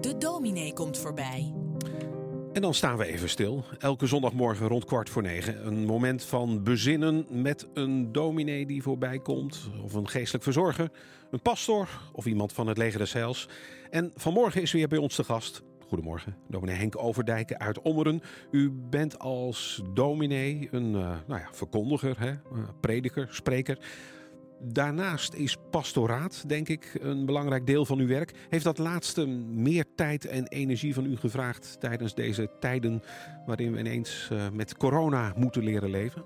De dominee komt voorbij. En dan staan we even stil. Elke zondagmorgen rond kwart voor negen. Een moment van bezinnen met een dominee die voorbij komt. Of een geestelijk verzorger. Een pastor of iemand van het leger des heils. En vanmorgen is weer bij ons te gast. Goedemorgen, dominee Henk Overdijken uit Ommeren. U bent als dominee een uh, nou ja, verkondiger, hè? Uh, prediker, spreker. Daarnaast is pastoraat, denk ik, een belangrijk deel van uw werk. Heeft dat laatste meer tijd en energie van u gevraagd tijdens deze tijden waarin we ineens uh, met corona moeten leren leven?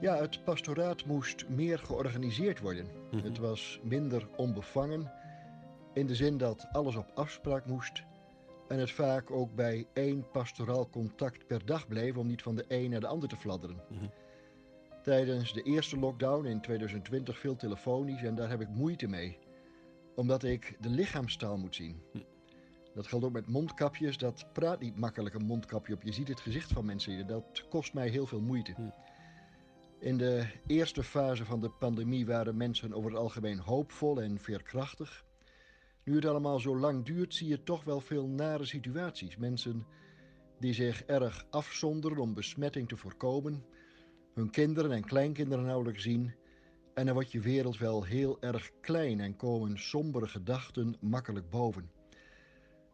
Ja, het pastoraat moest meer georganiseerd worden. Mm -hmm. Het was minder onbevangen in de zin dat alles op afspraak moest en het vaak ook bij één pastoraal contact per dag bleef om niet van de een naar de ander te fladderen. Mm -hmm. Tijdens de eerste lockdown in 2020 veel telefonisch en daar heb ik moeite mee, omdat ik de lichaamstaal moet zien. Hm. Dat geldt ook met mondkapjes, dat praat niet makkelijk een mondkapje op. Je ziet het gezicht van mensen, dat kost mij heel veel moeite. Hm. In de eerste fase van de pandemie waren mensen over het algemeen hoopvol en veerkrachtig. Nu het allemaal zo lang duurt, zie je toch wel veel nare situaties. Mensen die zich erg afzonderen om besmetting te voorkomen, hun kinderen en kleinkinderen nauwelijks zien. En dan wordt je wereld wel heel erg klein en komen sombere gedachten makkelijk boven.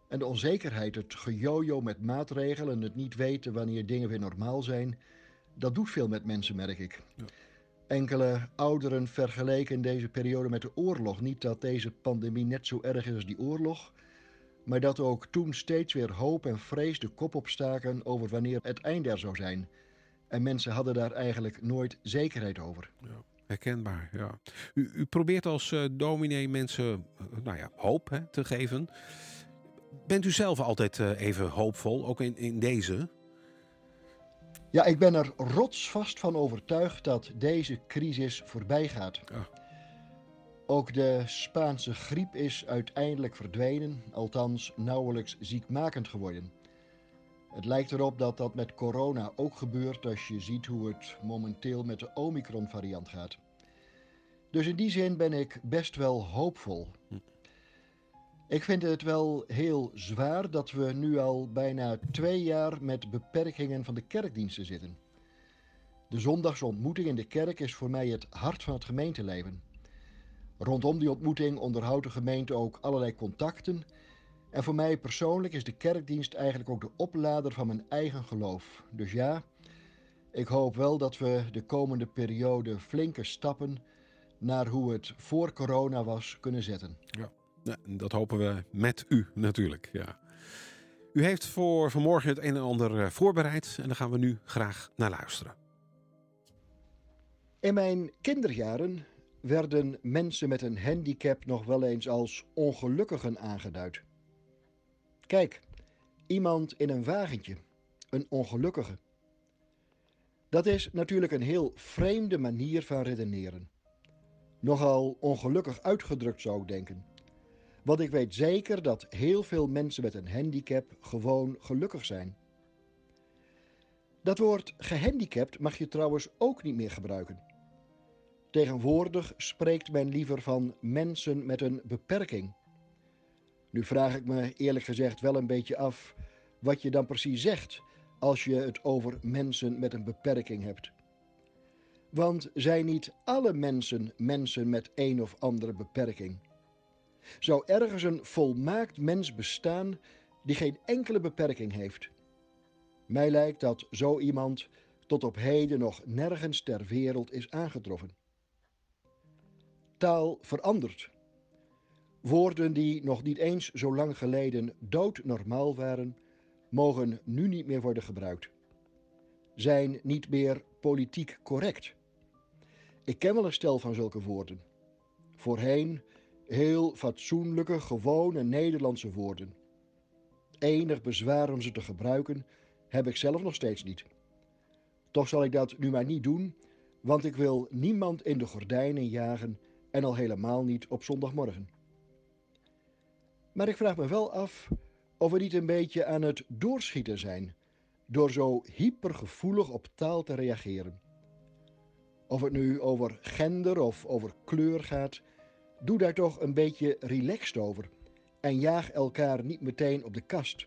En de onzekerheid, het gejojo met maatregelen, het niet weten wanneer dingen weer normaal zijn, dat doet veel met mensen, merk ik. Ja. Enkele ouderen vergeleken deze periode met de oorlog. Niet dat deze pandemie net zo erg is als die oorlog, maar dat ook toen steeds weer hoop en vrees de kop opstaken over wanneer het einde er zou zijn. En mensen hadden daar eigenlijk nooit zekerheid over. Ja, herkenbaar, ja. U, u probeert als uh, dominee mensen uh, nou ja, hoop hè, te geven. Bent u zelf altijd uh, even hoopvol, ook in, in deze? Ja, ik ben er rotsvast van overtuigd dat deze crisis voorbij gaat. Ja. Ook de Spaanse griep is uiteindelijk verdwenen, althans nauwelijks ziekmakend geworden. Het lijkt erop dat dat met corona ook gebeurt als je ziet hoe het momenteel met de Omicron-variant gaat. Dus in die zin ben ik best wel hoopvol. Ik vind het wel heel zwaar dat we nu al bijna twee jaar met beperkingen van de kerkdiensten zitten. De zondagsontmoeting in de kerk is voor mij het hart van het gemeenteleven. Rondom die ontmoeting onderhoudt de gemeente ook allerlei contacten. En voor mij persoonlijk is de kerkdienst eigenlijk ook de oplader van mijn eigen geloof. Dus ja, ik hoop wel dat we de komende periode flinke stappen naar hoe het voor corona was kunnen zetten. Ja. Dat hopen we met u natuurlijk. Ja. U heeft voor vanmorgen het een en ander voorbereid en daar gaan we nu graag naar luisteren. In mijn kinderjaren werden mensen met een handicap nog wel eens als ongelukkigen aangeduid. Kijk, iemand in een wagentje, een ongelukkige. Dat is natuurlijk een heel vreemde manier van redeneren. Nogal ongelukkig uitgedrukt zou ik denken. Want ik weet zeker dat heel veel mensen met een handicap gewoon gelukkig zijn. Dat woord gehandicapt mag je trouwens ook niet meer gebruiken. Tegenwoordig spreekt men liever van mensen met een beperking. Nu vraag ik me eerlijk gezegd wel een beetje af wat je dan precies zegt als je het over mensen met een beperking hebt. Want zijn niet alle mensen mensen met een of andere beperking? Zou ergens een volmaakt mens bestaan die geen enkele beperking heeft? Mij lijkt dat zo iemand tot op heden nog nergens ter wereld is aangetroffen. Taal verandert. Woorden die nog niet eens zo lang geleden doodnormaal waren, mogen nu niet meer worden gebruikt. Zijn niet meer politiek correct. Ik ken wel een stel van zulke woorden. Voorheen heel fatsoenlijke, gewone Nederlandse woorden. Enig bezwaar om ze te gebruiken heb ik zelf nog steeds niet. Toch zal ik dat nu maar niet doen, want ik wil niemand in de gordijnen jagen en al helemaal niet op zondagmorgen. Maar ik vraag me wel af of we niet een beetje aan het doorschieten zijn door zo hypergevoelig op taal te reageren. Of het nu over gender of over kleur gaat, Doe daar toch een beetje relaxed over en jaag elkaar niet meteen op de kast.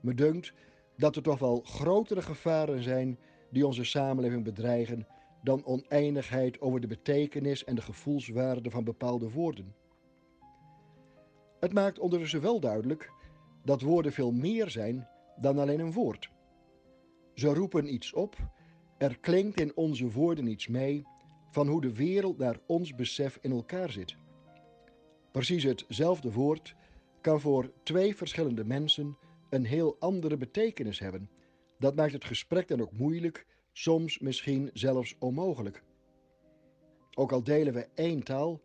Me dunkt dat er toch wel grotere gevaren zijn die onze samenleving bedreigen dan oneindigheid over de betekenis en de gevoelswaarde van bepaalde woorden. Het maakt ondertussen wel duidelijk dat woorden veel meer zijn dan alleen een woord. Ze roepen iets op, er klinkt in onze woorden iets mee van hoe de wereld naar ons besef in elkaar zit. Precies hetzelfde woord kan voor twee verschillende mensen een heel andere betekenis hebben. Dat maakt het gesprek dan ook moeilijk, soms misschien zelfs onmogelijk. Ook al delen we één taal,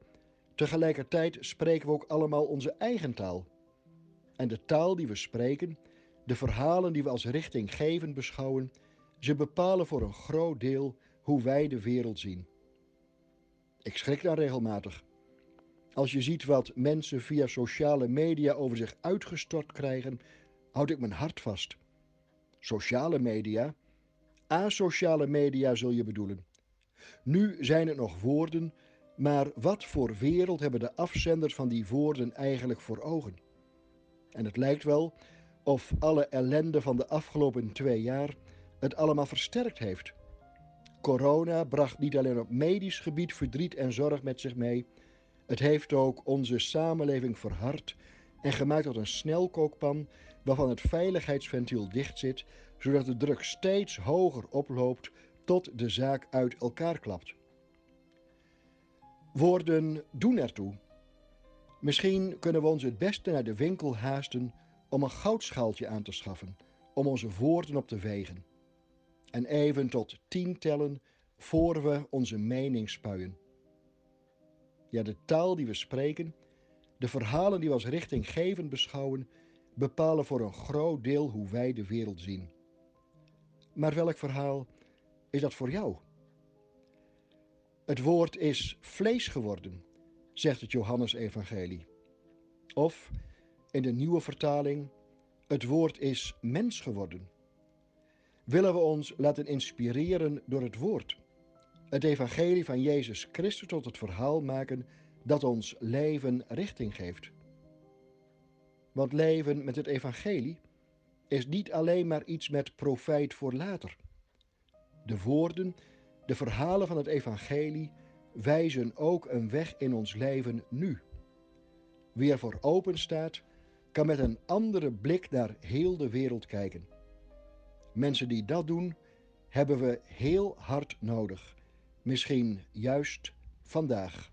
tegelijkertijd spreken we ook allemaal onze eigen taal. En de taal die we spreken, de verhalen die we als richtinggevend beschouwen, ze bepalen voor een groot deel hoe wij de wereld zien. Ik schrik daar regelmatig. Als je ziet wat mensen via sociale media over zich uitgestort krijgen, houd ik mijn hart vast. Sociale media? Asociale media zul je bedoelen. Nu zijn het nog woorden, maar wat voor wereld hebben de afzenders van die woorden eigenlijk voor ogen? En het lijkt wel of alle ellende van de afgelopen twee jaar het allemaal versterkt heeft. Corona bracht niet alleen op medisch gebied verdriet en zorg met zich mee, het heeft ook onze samenleving verhard en gemaakt tot een snelkookpan waarvan het veiligheidsventiel dicht zit, zodat de druk steeds hoger oploopt tot de zaak uit elkaar klapt. Woorden doen ertoe. Misschien kunnen we ons het beste naar de winkel haasten om een goudschaaltje aan te schaffen, om onze woorden op te wegen. En even tot tien tellen voor we onze mening spuien. Ja, de taal die we spreken, de verhalen die we als richtinggevend beschouwen, bepalen voor een groot deel hoe wij de wereld zien. Maar welk verhaal is dat voor jou? Het woord is vlees geworden, zegt het Johannesevangelie. Of in de nieuwe vertaling, het woord is mens geworden. Willen we ons laten inspireren door het woord? Het evangelie van Jezus Christus tot het verhaal maken dat ons leven richting geeft. Want leven met het evangelie is niet alleen maar iets met profijt voor later. De woorden, de verhalen van het evangelie wijzen ook een weg in ons leven nu. Wie ervoor open staat, kan met een andere blik naar heel de wereld kijken. Mensen die dat doen, hebben we heel hard nodig. Misschien juist vandaag.